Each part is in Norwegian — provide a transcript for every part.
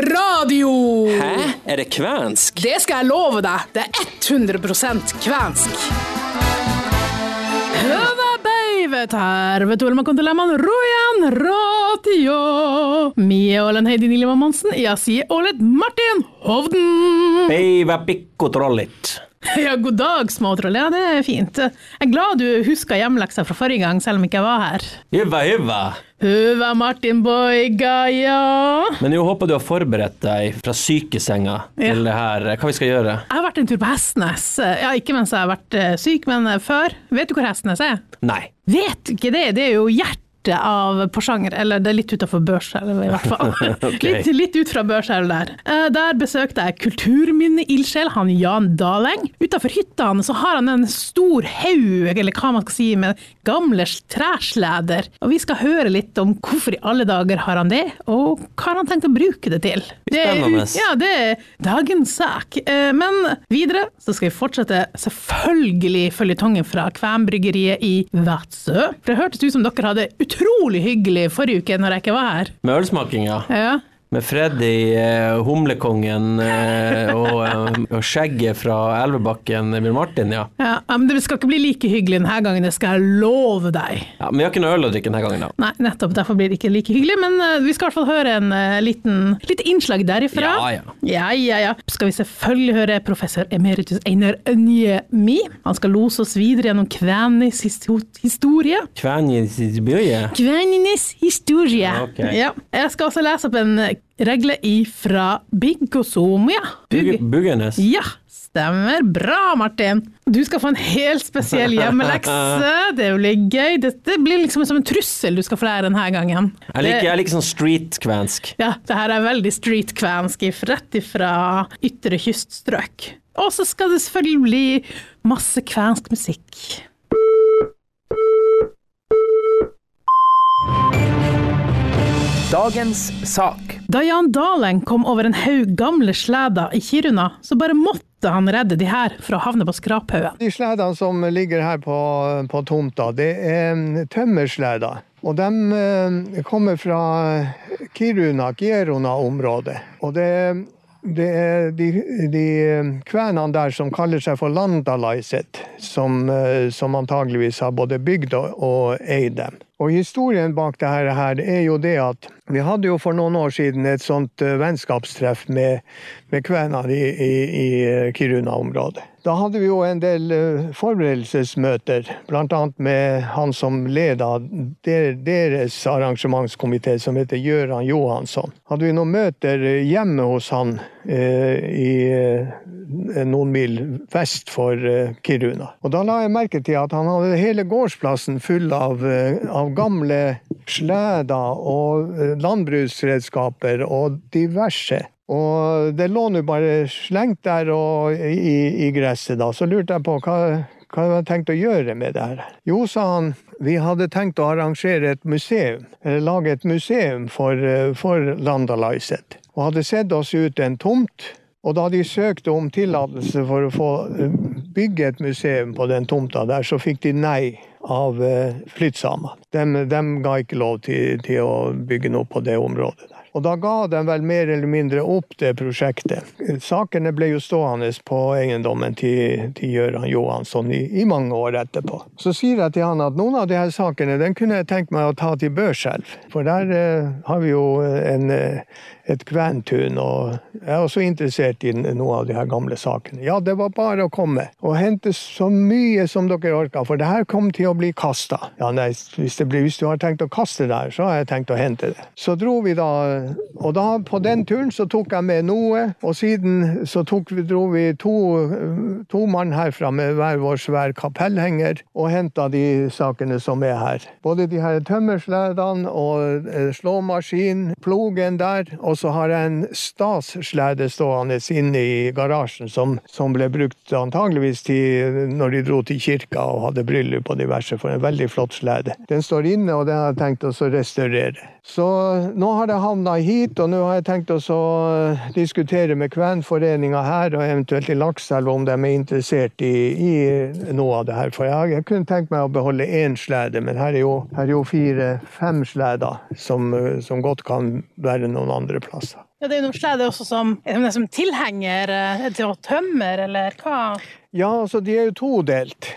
radio! Hæ? Er det kvensk? Det skal jeg love deg. Det er 100% kvensk. Høva beivet her, vet du man kan til lemman rojan radio. Mie Ålen Heidi Nilima Monsen, jeg sier Ålet Martin Hovden. Peiva pikko trollit. Ja, god dag, småtroll. Ja, det er fint. Jeg er glad du huska hjemleksa fra forrige gang, selv om ikke jeg var her. Hyvva, hyvva. Høva Martin Boiga, ja. Men jeg håper du har forberedt deg fra sykesenga til det her. Hva vi skal gjøre? Jeg har vært en tur på Hestnes. Ja, ikke mens jeg har vært eh, syk, men eh, før. Vet du hvor Hestnes er? Nei. Vet ikke det. Det er jo hjertet av Porsanger, eller det er litt utafor Børselv i hvert fall. okay. litt, litt ut fra Børselv der. Eh, Der besøkte jeg kulturminneildsjel, han Jan Daleng. Utafor hytta hans så har han en stor haug, eller hva man skal si, med gamle træsleder. Og vi skal høre litt om hvorfor i alle dager har han det, og hva har han tenkt å bruke det til. Det er, ja, det er dagens sak. Eh, Men videre så skal vi fortsette selvfølgelig føljetongen fra Kvænbryggeriet i Vadsø. For det hørtes ut som dere hadde utrolig hyggelig forrige uke når jeg ikke var her. Med ølsmakinga. Ja. Med Freddy, eh, Humlekongen eh, og, eh, og skjegget fra Elvebakken, Bjørn Martin, ja. Ja, men det skal ikke bli like hyggelig denne gangen, det skal jeg love deg. ja. Men vi har ikke noe øl å drikke denne gangen, da. Nei, nettopp, derfor blir det ikke like hyggelig, men vi skal i hvert fall høre en liten, litt innslag derifra. Ja, ja. Ja, ja, ja. Skal vi selvfølgelig høre professor emeritus Einar Ønjemi. Han skal lose oss videre gjennom kvenis historie. Kvenjis historie? Kvenenes historie. Okay. Ja. Jeg skal også lese opp en regle ifra Bigosomia. Bug Buggenes. Ja, stemmer. Bra, Martin. Du skal få en helt spesiell hjemmelekse. Det blir gøy. Dette blir liksom som en trussel du skal få lære denne gangen. Jeg liker, jeg liker sånn street-kvensk. Ja, det her er veldig street-kvensk, rett ifra ytre kyststrøk. Og så skal det selvfølgelig bli masse kvensk musikk. Dagens sak. Da Jan Dalen kom over en haug gamle sleder i Kiruna, så bare måtte han redde de her fra å havne på skraphaugen. De sledene som ligger her på, på tomta, det er mm, tømmersleder. Og de eh, kommer fra Kiruna, Kiruna-området. Og det, det er de, de kvenene der som kaller seg for landalaiset, som, eh, som antageligvis har både bygd og, og eid dem. Og historien bak det her, er jo det at vi hadde jo for noen år siden et sånt eh, vennskapstreff med, med kvenene i, i, i Kiruna-området. Da hadde vi jo en del eh, forberedelsesmøter, bl.a. med han som leda deres arrangementskomité, som heter Gøran Johansson. Hadde vi noen møter eh, hjemme hos han eh, i noen mil vest for Kiruna. Og da la jeg merke til at han hadde hele gårdsplassen full av, av gamle sleder og landbruksredskaper og diverse. Og det lå nå bare slengt der og i, i gresset, da. Så lurte jeg på hva, hva jeg hadde tenkt å gjøre med det her. Jo, sa han, vi hadde tenkt å arrangere et museum, eller lage et museum for, for Landalaiset. Og hadde sett oss ut en tomt. Og da de søkte om tillatelse for å få eh, bygge et museum på den tomta der, så fikk de nei av eh, flyttsamene. De, de ga ikke lov til, til å bygge noe på det området. Og da ga de vel mer eller mindre opp det prosjektet. Sakene ble jo stående på eiendommen til, til Gøran Johansson i, i mange år etterpå. Så sier jeg til han at noen av de her sakene den kunne jeg tenkt meg å ta til Børselv. For der eh, har vi jo en, eh, et kventun, og jeg er også interessert i noen av de her gamle sakene. Ja, det var bare å komme og hente så mye som dere orka, for det her kom til å bli kasta. Ja, nei, hvis, blir, hvis du har tenkt å kaste det her, så har jeg tenkt å hente det. Så dro vi da, og da på den turen så tok jeg med noe, og siden så tok dro vi to, to mann herfra med hver vår svær kapellhenger og henta de sakene som er her. Både de her tømmersledene og eh, slåmaskin, plogen der, og så har jeg en stasslede stående inne i garasjen som, som ble brukt antageligvis til når de dro til kirka og hadde bryllup og diverse, for en veldig flott slede. Den står inne, og den har jeg tenkt å restaurere. Så nå har det havna hit, og nå har jeg tenkt å diskutere med Kvenforeninga her, og eventuelt i Lakselv, om de er interessert i, i noe av det her. For jeg, jeg kunne tenkt meg å beholde én slede, men her er jo, jo fire-fem sleder som, som godt kan være noen andre plasser. Ja, det er noe slede også som, som tilhenger eh, til å tømmer, eller hva? Ja, altså de er jo todelt.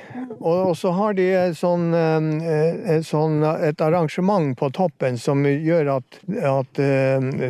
Og, så har de et, sånn, eh, et, sånn, et arrangement på toppen som gjør at, at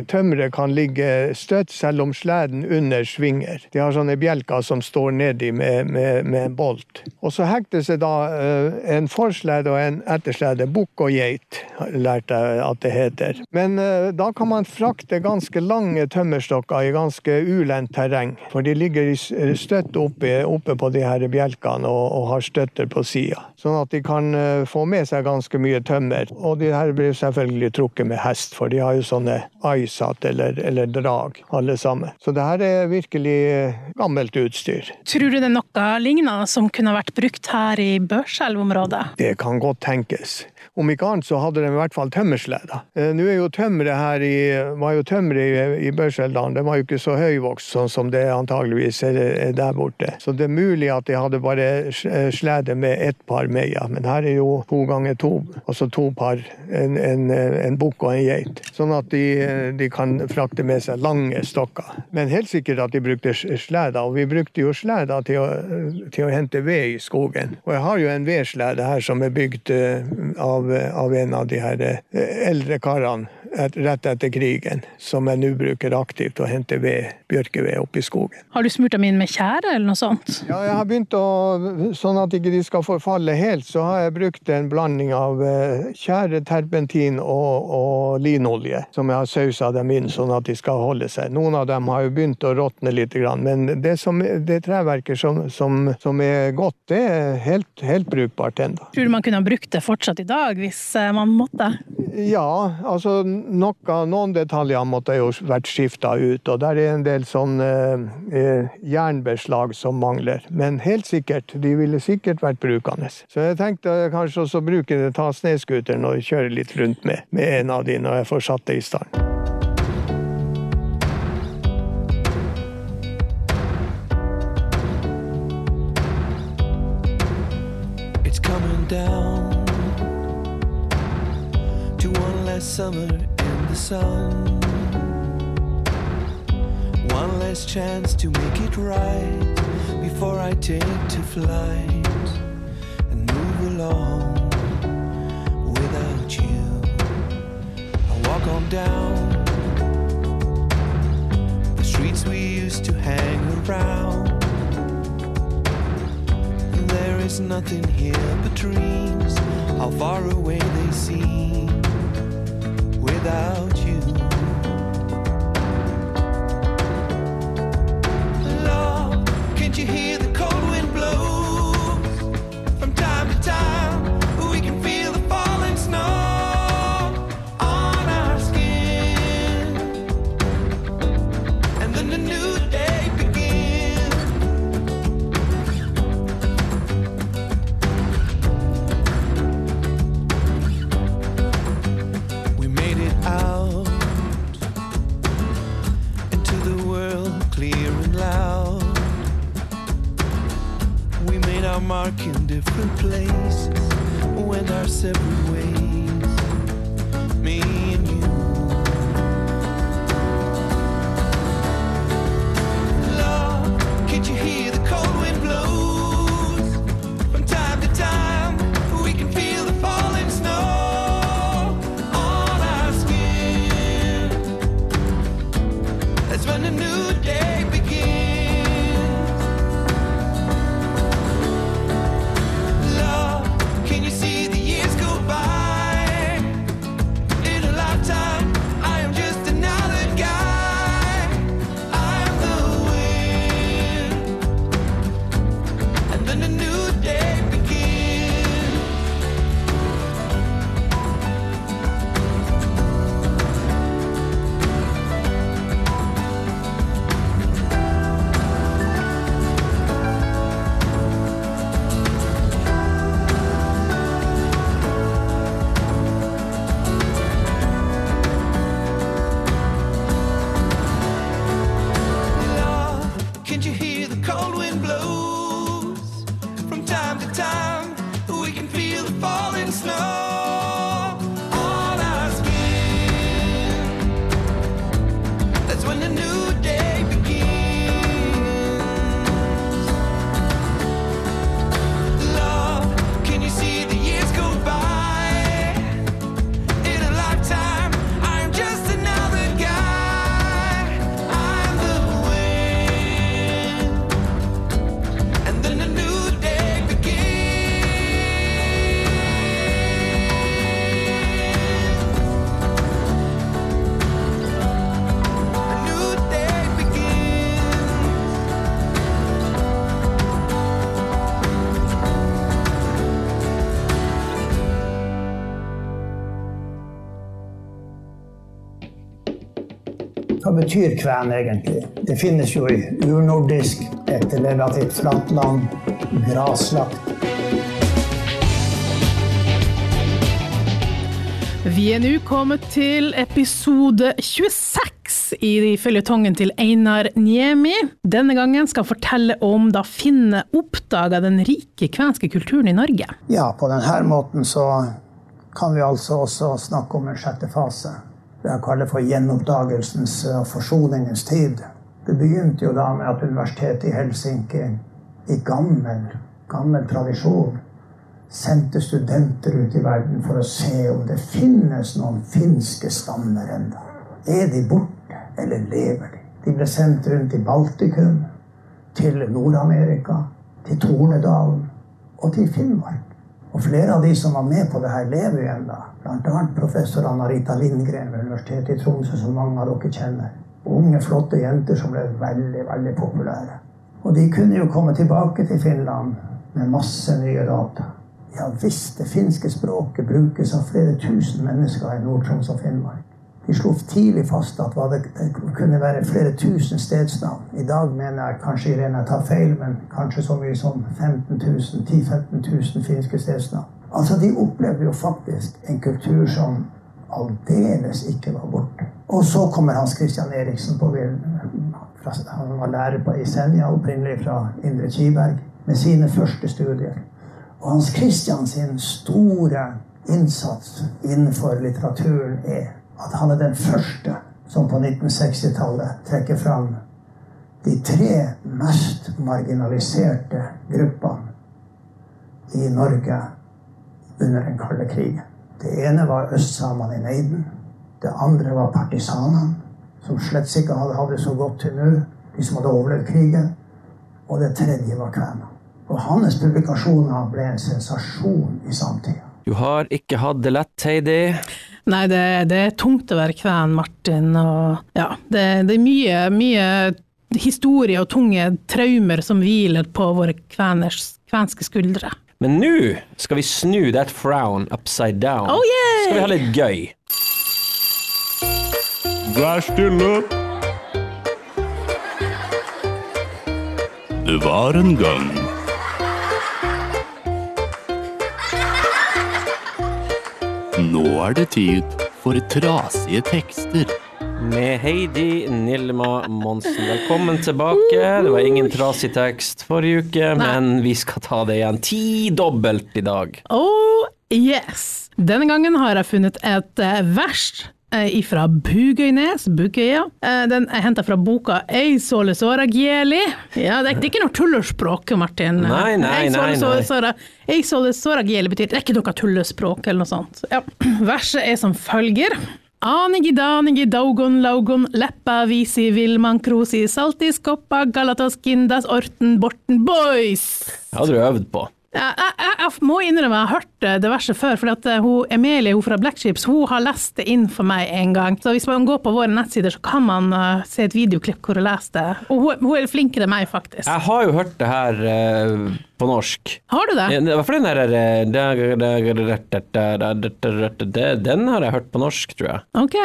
tømmeret kan ligge støtt selv om sleden under svinger. De har sånne bjelker som står nedi med, med, med en bolt. Og så hektes det da uh, en forslede og en etterslede. Bukk og geit, lærte jeg at det heter. Men uh, da kan man frakte ganske lange tømmerstokker i ganske ulendt terreng. For de ligger støtt oppe, oppe på de her bjelkene og, og har støtter på sida. Sånn at de kan uh, få med seg ganske mye tømmer. Og de her blir selvfølgelig trukket med hest, for de har jo sånne aisat eller, eller drag, alle sammen. Så det her er virkelig uh, gammelt utstyr. Tror du det er noe lignende som kunne vært brukt her i Børselv-området? Det kan godt tenkes. Om ikke annet så hadde de i hvert fall tømmersleder. Eh, nå er jo tømmeret her i, var jo tømmeret i, i Børseldalen, det var jo ikke så høyvokst sånn som det antageligvis er, er, der borte. Så det er mulig at de hadde bare eh, slede med ett par meier, men her er jo to ganger to, altså to par, en, en, en bukk og en geit. Sånn at de, de, kan frakte med seg lange stokker. Men helt sikkert at de brukte sleder, og vi brukte jo sleder til å, til å hente ved i skogen. Og jeg har jo en vedslede her som er bygd eh, av en av de her eh, eldre karene rett etter krigen, som jeg nå bruker aktivt å hente ved, bjørkeved oppe i skogen. Har du smurt dem inn med tjære eller noe sånt? Ja, jeg har begynt å, sånn at ikke de skal forfalle helt, så har jeg brukt en blanding av eh, tjære, terpentin og, og linolje, som jeg har sausa dem inn sånn at de skal holde seg. Noen av dem har jo begynt å råtne litt, men det, som, det treverket som, som, som, er godt, det er helt, helt brukbart ennå. Tror du man kunne ha brukt det fortsatt i dag, hvis eh, man måtte? Ja, altså noe, noen detaljer måtte jo vært skifta ut, og der er en del sånn eh, eh, jernbeslag som mangler. Men helt sikkert, de ville sikkert vært brukende. Så jeg tenkte kanskje også bruke det, ta snøscooteren og kjøre litt rundt med, med en av de når jeg får satt det i stand. It's coming down to one last summer sun. One last chance to make it right before I take to flight and move along without you. I walk on down the streets we used to hang around. There is nothing here but dreams, how far away they seem without betyr kven egentlig? Det finnes jo i urnordisk, et relativt flatt land, graslagt. Vi er nå kommet til episode 26 i føljetongen til Einar Niemi. Denne gangen skal fortelle om da Finne oppdaga den rike kvenske kulturen i Norge. Ja, på denne måten så kan vi altså også snakke om en sjette fase det jeg kaller for gjenoppdagelsens og forsoningens tid. Det begynte jo da med at Universitetet i Helsinki i gammel, gammel tradisjon sendte studenter ut i verden for å se om det finnes noen finske stammer ennå. Er de borte, eller lever de? De ble sendt rundt i Baltikum, til Nord-Amerika, til Tornedalen og til Finnmark. Og flere av de som var med på det her, lever jo ennå. Bl.a. professor Anna-Rita Lindgren ved Universitetet i Tromsø, som mange av dere kjenner. Unge, flotte jenter som ble veldig, veldig populære. Og de kunne jo komme tilbake til Finland med masse nye data. Ja visst, det finske språket brukes av flere tusen mennesker i Nord-Troms og Finnmark. De slo tidlig fast at det kunne være flere tusen stedsnavn. I dag mener jeg kanskje Irene tar feil, men kanskje så mye som 15 000, 10 15 000 finske stedsnavn. Altså, De opplevde jo faktisk en kultur som aldeles ikke var borte. Og så kommer Hans Christian Eriksen på vill. Han var lærer på Isenja, opprinnelig fra Indre Kiberg, med sine første studier. Og Hans Christian sin store innsats innenfor litteraturen er at han er den første som på 1960-tallet trekker fram de tre mest marginaliserte gruppene i Norge under den kalde krigen. Det ene var østsamene i Neiden. Det andre var partisanene, som slett ikke hadde hatt det så godt til nå. De som hadde overlevd krigen. Og det tredje var kvenene. Og hans publikasjoner ble en sensasjon i samtida. Du har ikke hatt det lett, Heidi. Nei, det, det, er tungt å være kven, Martin. Og ja, det, det er mye, mye historie og tunge traumer som hviler på våre kveners, kvenske skuldre. Men nå skal vi snu that frown upside down. Oh, yeah! Skal vi ha litt gøy. Vær stille. Det var en gang Nå er det tid for trasige tekster. Med Heidi Nilma Monsen. Velkommen tilbake. Det var ingen trasig tekst forrige uke, Nei. men vi skal ta det igjen tidobbelt i dag. Oh yes! Denne gangen har jeg funnet et uh, vers Eh, fra Bugøynes, Bugøya. Eh, den er henta fra boka Ei gieli. Ja, det er, ikke noe tullespråk, Martin. Nei, nei, nei. nei. Ei betyr det er ikke noe tullespråk eller noe sånt. Ja. Verset er som følger. Anigi danigi daugon laugon leppa visi vilman krosi saltis koppa galatas kindas orten borten boys. Det hadde du øvd på. Jeg, jeg, jeg, må innrømme jeg har hørt eh, det verset før, for at eh, hun, Emilie hun fra Black Ships hun har lest det inn for meg en gang. Så hvis man går på våre nettsider, så kan man uh, se et videoklipp hvor hun leser det. Og hun, hun, er flinkere enn meg, faktisk. Jeg har jo hørt det her uh, på norsk. Har du det? I hvert fall den der Den har jeg hørt på norsk, tror jeg. Ok,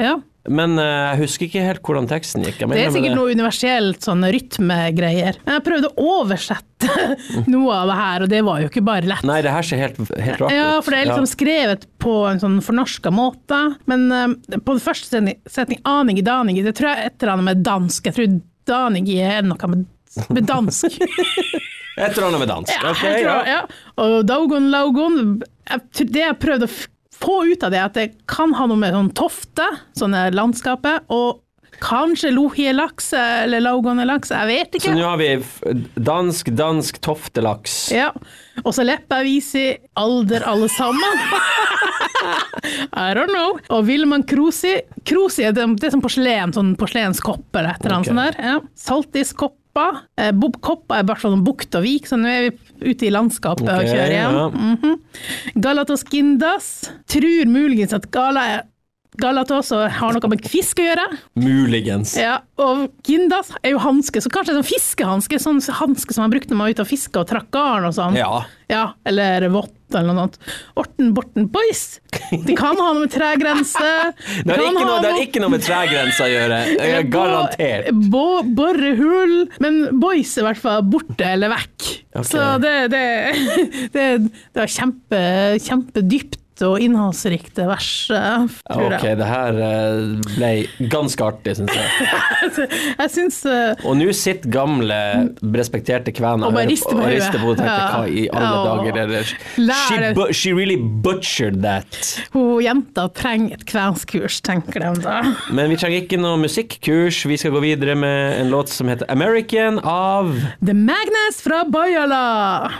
ja. Men uh, jeg husker ikke helt hvordan teksten gikk. det er sikkert noe universelt sånn rytmegreier. Jeg prøvde å oversette noe av det her, og det var jo ikke bare lett. Nei, det her ser helt, helt rart ut. Ja, for det er liksom ja. skrevet på en sånn fornorska måte. Men uh, på den første setning, setning Anigi Danigi, det tror jeg er et eller annet med dansk. Jeg tror Danigi er noe med, med dansk. et eller annet med dansk, ja, ok. Tror, ja. ja. Og Daugon Laugon, det jeg prøvde å få ut av det at det kan ha noe med sånn tofte, sånne landskapet, og kanskje lohielaks eller laugonelaks, jeg vet ikke. Så nå har vi dansk, dansk toftelaks. Ja. Og så Leppävisi, alder alle sammen. I don't know. Og Wilman Krosi. Krosi er det, det er som porselen, sånn porselenskopp eller et eller annet okay. sånt der. Ja. Saltiskopp Koppa. Eh, Koppa er bare sånn bukt og vik, så nå er vi ute i landskapet okay, og kjører igjen. Ja. Mm -hmm. Galatos Gindas. Tror muligens at Gala Galatos og har noe med fisk å gjøre. Muligens. Ja, og Gindas er jo hanske, så kanskje en sånn fiskehanske, sånn hanske som man brukte når man var ute og fiska og trakk garn og sånn. Ja. Ja, eller vått eller noe sånt. Orten Borten Boys. De kan ha noe med tregrense. De Det har, ikke noe, det har ikke noe med tregrense å gjøre. Er Garantert. Bo, bo, borehull. Men boys er i hvert fall borte eller vekk. Okay. Så det, det, det, det er kjempe, kjempedypt og innholdsrikt vers. tror Ok, jeg. det her eh, ble ganske artig, syns jeg. Jeg syns eh, Og nå sitter gamle, respekterte kvener Og bare rister på- hodet. tenker Ja. hva i alle Ja. dager er det she, bu she really butchered that. hun jenta trenger et kvenskurs, tenker de da. Men vi trenger ikke noe musikkurs. Vi skal gå videre med en låt som heter American av The Magnus fra Bajala.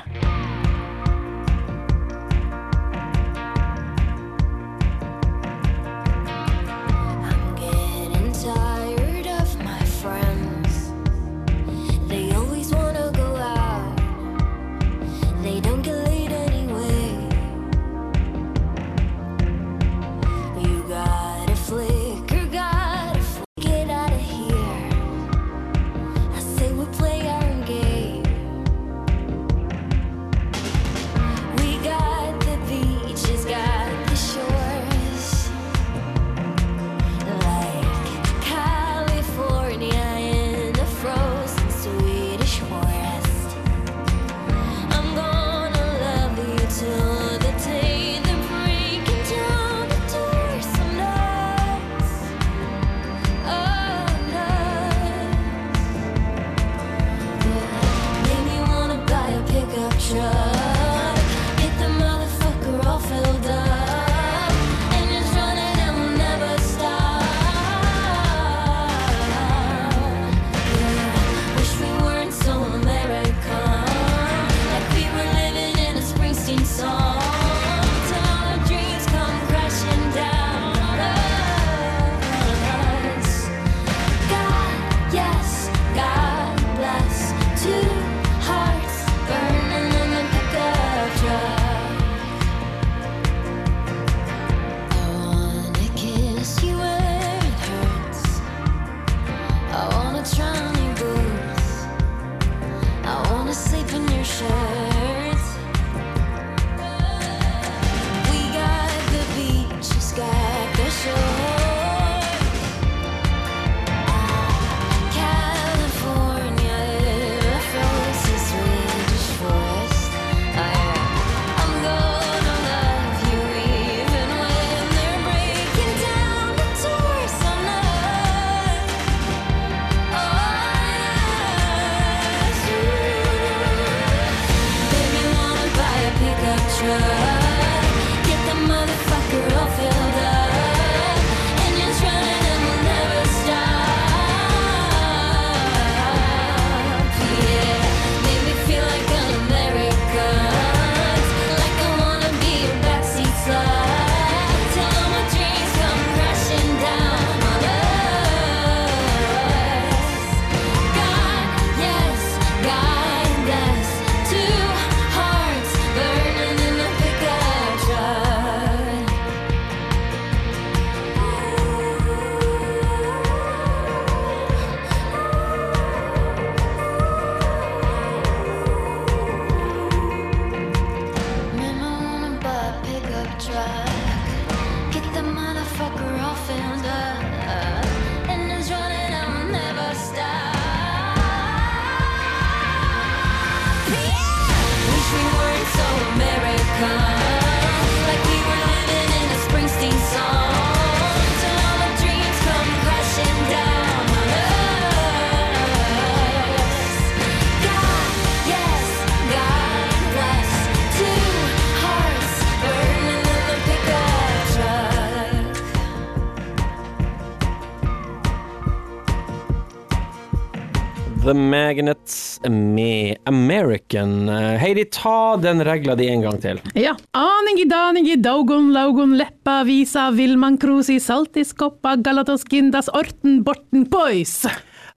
The Magnets med American. Eh, Heidi, ta den regla di en gang til. Ja. Aningi daningi daugon laugon leppa visa vilman krusi saltis koppa galatos gindas orten borten boys.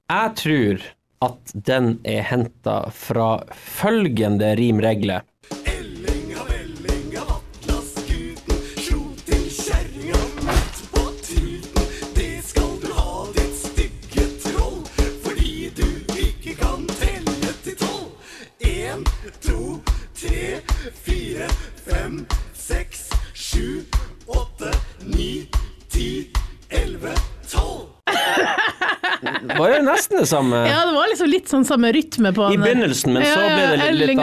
Jeg tror at den er henta fra følgende rimregle. sju, åtte, ni, ti, elleve, tolv. Det var jo nesten det samme. Ja, det var liksom litt sånn samme rytme på I begynnelsen, men så ble det litt, litt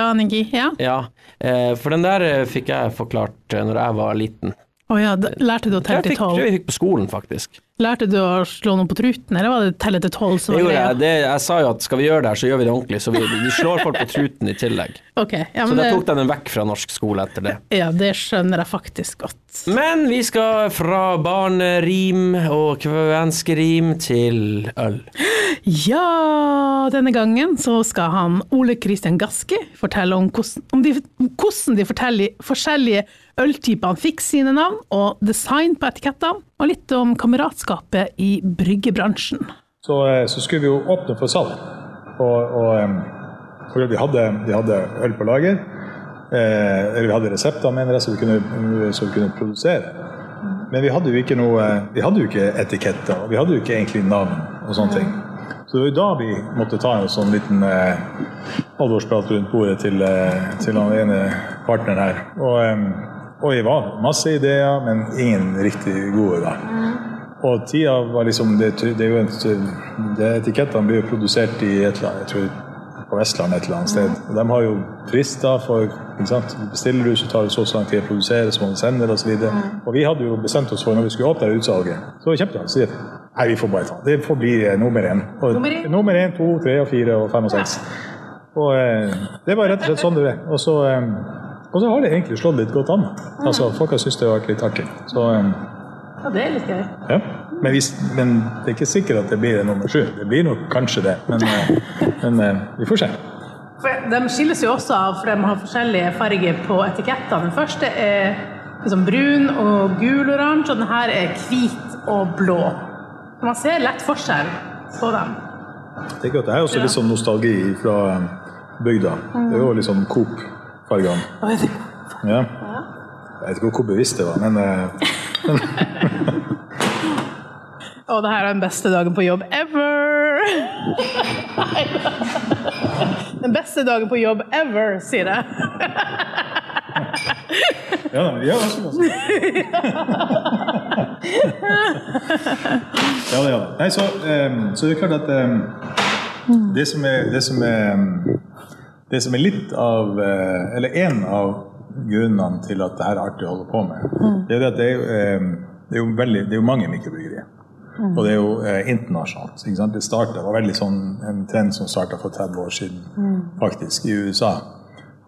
annerledes. Ja. ja. Eh, for den der eh, fikk jeg forklart eh, når jeg var liten. Å oh ja, lærte du å telle til tolv? Det fikk vi på skolen, faktisk. Lærte du å slå noen på truten, eller var det telle til tolv greia? jeg, det, jeg sa jo at skal vi gjøre det her, så gjør vi det ordentlig. Så vi, vi slår folk på truten i tillegg. Okay, ja, Så da det, tok de den vekk fra norsk skole etter det. ja, det skjønner jeg faktisk godt. Men vi skal fra barnerim og kvenskerim til øl. Ja, denne gangen så skal han Ole Kristian Gaski fortelle om hvordan, om de, hvordan de forskjellige øltypene fikk sine navn, og design på etikettene, og litt om kameratskapet i bryggebransjen. Så, eh, så skulle vi jo åpne for salg. Og, og for vi, hadde, vi hadde øl på lager. Eh, eller vi hadde resepter, mener jeg, så vi kunne, så vi kunne produsere. Men vi hadde jo ikke noe Vi hadde jo ikke etiketter, og vi hadde jo ikke egentlig navn og sånne ting. Så det var jo da vi måtte ta en sånn liten eh, alvorsprat rundt bordet til, eh, til den ene partneren her. Og, eh, og det var masse ideer, men ingen riktig gode da. Og tida var liksom Det, det er jo en, det, Etikettene blir jo produsert i et eller annet, jeg tror på Vestlandet et eller annet sted. Og de har jo frister for ikke sant? Bestiller du, så tar det så lang tid å produsere, så må du sende det osv. Og, og vi hadde jo bestemt oss for når vi skulle åpne det utsalget, så kjøpte vi det. Nei, vi får bare ta det. Får bli eh, nummer én. Og, Nummer én? nummer én, to, tre og fire og fem og seks. Og eh, det var rett og slett sånn det ble. Og så, eh, og så har det egentlig slått litt godt an. Altså, Folk har syntes det har vært litt artig. Så eh, Ja, det er litt gøy. ja. Men, hvis, men det er ikke sikkert at det blir det nummer sju. Det blir nok kanskje det, men, eh, men eh, vi får se. For de skilles jo også av, for de har forskjellige farger på etikettene. Den første er liksom brun og gul-oransje, og den her er hvit og blå. Man ser lett forskjell på dem. Jeg tenker at Det er også litt sånn nostalgi fra eh, bygda. Det er jo litt sånn Coop-fargene. Ja. Jeg vet ikke hvor bevisst det var, men Og det her er den beste dagen på jobb ever! Den beste dagen på jobb ever, sier jeg. ja, da, ja, altså, altså. ja, da, ja. da. Nei, så, um, så det er klart at um, det som er, det som er det som er litt av eh, Eller en av grunnene til at det her er artig å holde på med, det er at det er, eh, det er jo, veldig, det er jo mange mikrobryggerier. Og det er jo eh, internasjonalt. Det startet, det var veldig sånn, en trend som starta for 30 år siden, faktisk, i USA.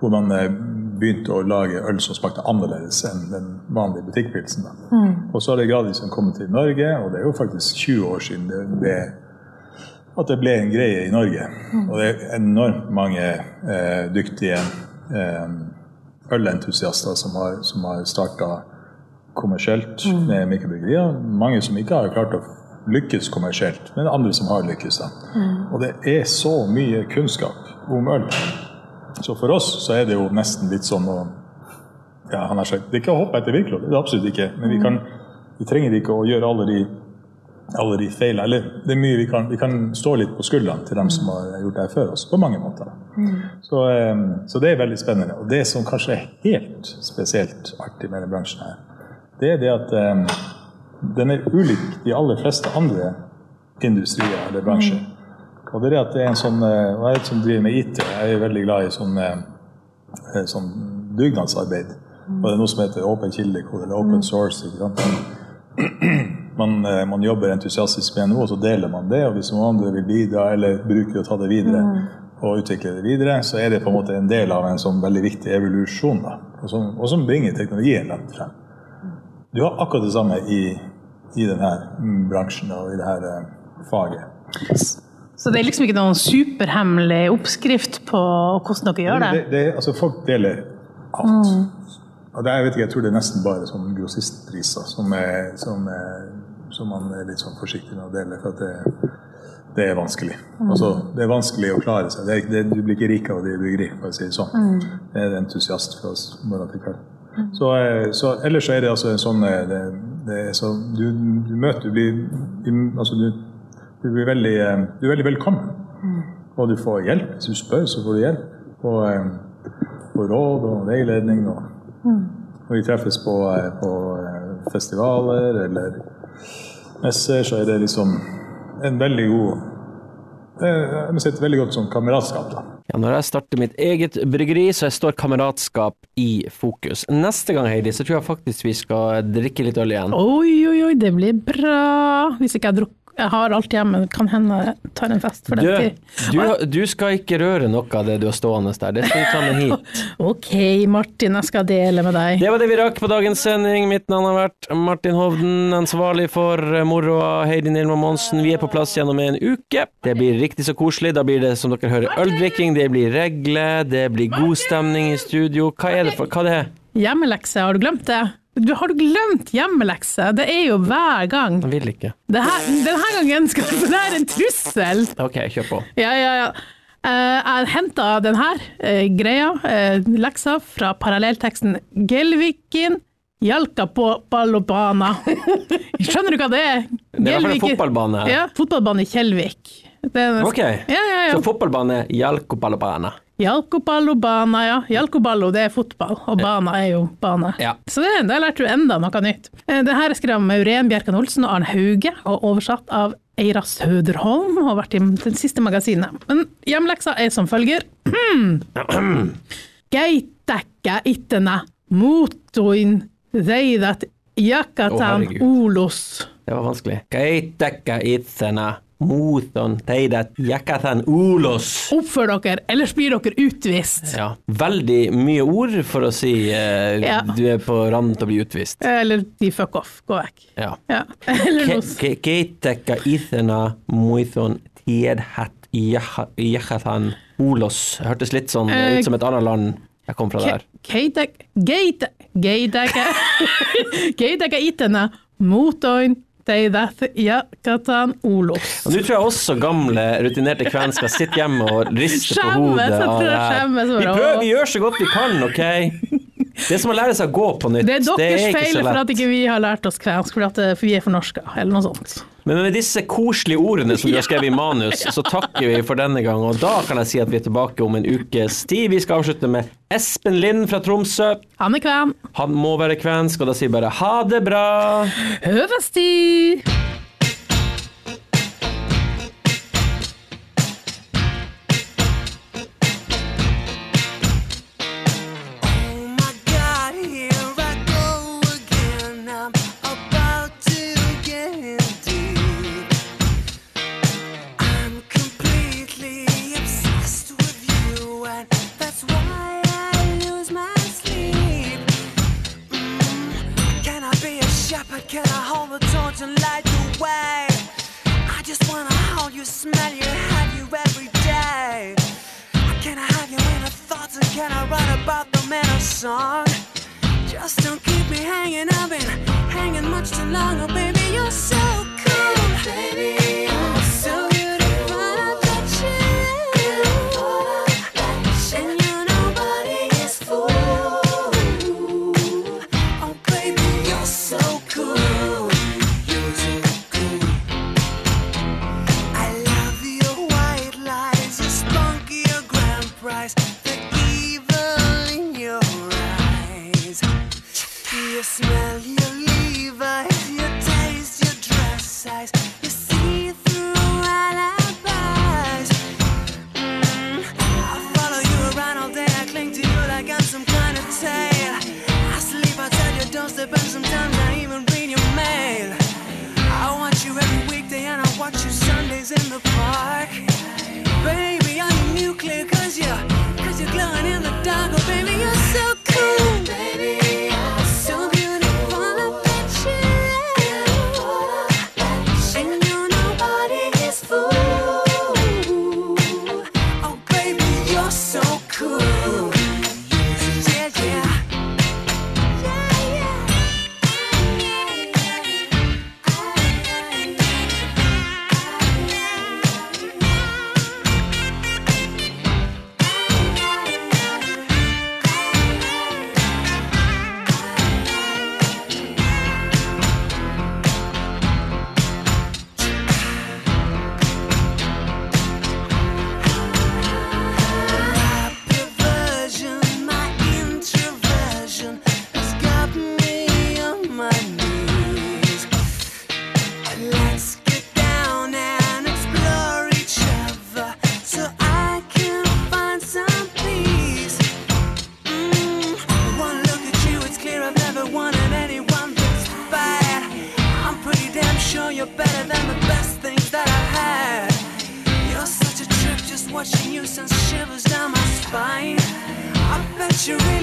Hvor man eh, begynte å lage øl som smakte annerledes enn den vanlige butikkpilsen. da. Og så har det gradvis kommet til Norge, og det er jo faktisk 20 år siden det ble at det ble en greie i Norge. Og det er enormt mange eh, dyktige eh, ølentusiaster som har, som har starta kommersielt med mikrobryggerier. Mange som ikke har klart å lykkes kommersielt, men andre som har lykkes. Da. Og det er så mye kunnskap om øl. Så for oss så er det jo nesten litt sånn å ja, han har sagt, Det er ikke å hoppe etter virkeligheten, det er det absolutt ikke. Men vi, kan, vi trenger ikke å gjøre alle de alle de feilene. Eller det er mye vi kan, vi kan stå litt på skuldrene til dem som har gjort det her før oss, på mange måter. Så, eh, så det er veldig spennende. Og det som kanskje er helt spesielt artig med denne bransjen her, det er det at um, den er ulik de aller fleste andre industrier eller bransjer. Og det er det at det er en sånn eh, og Jeg som driver med IT, jeg er veldig glad i sånn, eh, sånn dugnadsarbeid. Og det er noe som heter åpen kildekode, eller open source. ikke sant? Man, eh, man jobber entusiastisk med noe, og så deler man det. Og hvis noen andre vil bidra eller bruker å ta det videre og utvikle det videre, så er det på en måte en del av en sånn veldig viktig evolusjon. Da, og, som, og som bringer teknologien langt frem. Du har akkurat det samme i, i denne bransjen og i dette faget. Så det er liksom ikke noen superhemmelig oppskrift på hvordan dere gjør det? Det, det, altså folk deler alt. Og det, er- jeg vet ikke, jeg tror det er nesten bare sånn grossistpriser som, er, som, er, som man er litt sånn forsiktig med å dele. For det, det er vanskelig. Altså, det er vanskelig å klare seg. Det er, det, du blir ikke rik av å drive bryggeri, for å si det sånn. Det er entusiast fra oss morgen til kveld. Så, eh, så ellers så er det altså en sånn eh, det, det så, du, du møter Du blir, du, altså du, du blir veldig, eh, du er veldig velkommen. Og du får hjelp. Hvis du spør, så får du hjelp. Og, og råd og veiledning. Og, og vi treffes på, på festivaler eller messer, så er det liksom en veldig god eh, Jeg må si et veldig godt sånn kameratskap. da. Ja, når jeg starter mitt eget bryggeri, så jeg står kameratskap i fokus. Neste gang, Heidi, så tror jeg faktisk vi skal drikke litt øl igjen. Oi, oi, oi, det blir bra. Hvis ikke jeg drukket Jeg har alt hjemme, kan hende jeg tar en fest for den tid. du, du skal ikke røre noe av det du har stående der, det skal du ta med hit. Ok, Martin, jeg skal dele med deg. Det var det vi rakk på dagens sending. Mitt navn har vært Martin Hovden, ansvarlig for moroa Heidi Nilma Monsen. Vi er på plass gjennom en uke. Det blir riktig så koselig. Da blir det, som dere hører, øldrikking, det blir regler, det blir god stemning i studio. Hva er det for Hva er det? Hjemmelekse, har du glemt det? Du, har du glemt hjemmelekse? Det er jo hver gang. Jeg vil ikke. Her, denne gangen skal det er en trussel. Ok, kjør på. Ja, ja, ja. Eh, jeg henta denne uh, greia, eh, leksa, fra parallellteksten 'Gelvikin jalka på ballobana'. Skjønner du hva det er? Det er i hvert fall en fotballbane. Ja, fotballbane i Kjellvik. Det er Ok, Ja, ja, ja. så fotballbane Jalkopallobana. Jalkopallobana, ja. Jalkoballo det er fotball, og bana er jo bane. Ja. Så det, der lærte du enda noe nytt. Eh, Det her er skrevet av Mauren Bjerkan Olsen og Arne Hauge, og oversatt av Eira Søderholm, og har vært i det siste magasinet. Men hjemleksa er som følger. Geitekka ittene motoin reidat jakatan olos. Det var vanskelig. Geitekka itsenä muuton teidet jakathan ulos. Oppfør dere, ellers blir dere utvist. Ja, veldig mye ord for å si eh, Ja. du er på randen til å bli utvist. Eller de fuck off, gå vekk. Ja. Ja. Noe s- Keittäkkä itsenä muuton ulos. Hørtes litt sånn Eh, ut som et annet land jeg kom fra der. Geitek, geite, geiteke, geiteke itene, motoin, teidet, jakatan, olos. Og nå tror jeg også gamle, rutinerte kvensker skal sitte hjemme og riste på Skjemmes, hodet jeg av tror jeg skjemmes Vi prøver, vi gjør så godt vi kan, OK? Det er som å lære seg å gå på nytt. Det er deres ikke feil for at ikke vi har lært oss kvensk, for, eh, for vi er for norske, eller noe sånt. Men med disse koselige ordene som du har skrevet i manus, så takker vi for denne gang. Og da kan jeg si at vi er tilbake om en ukes tid. Vi skal avslutte med Espen Lind fra Tromsø. Han er kven. Han må være kvensk, og da sier vi bare ha det bra. Høvesti! luxury